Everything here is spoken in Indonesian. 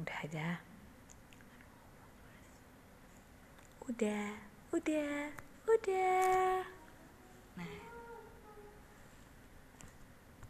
udah aja. Udah udah.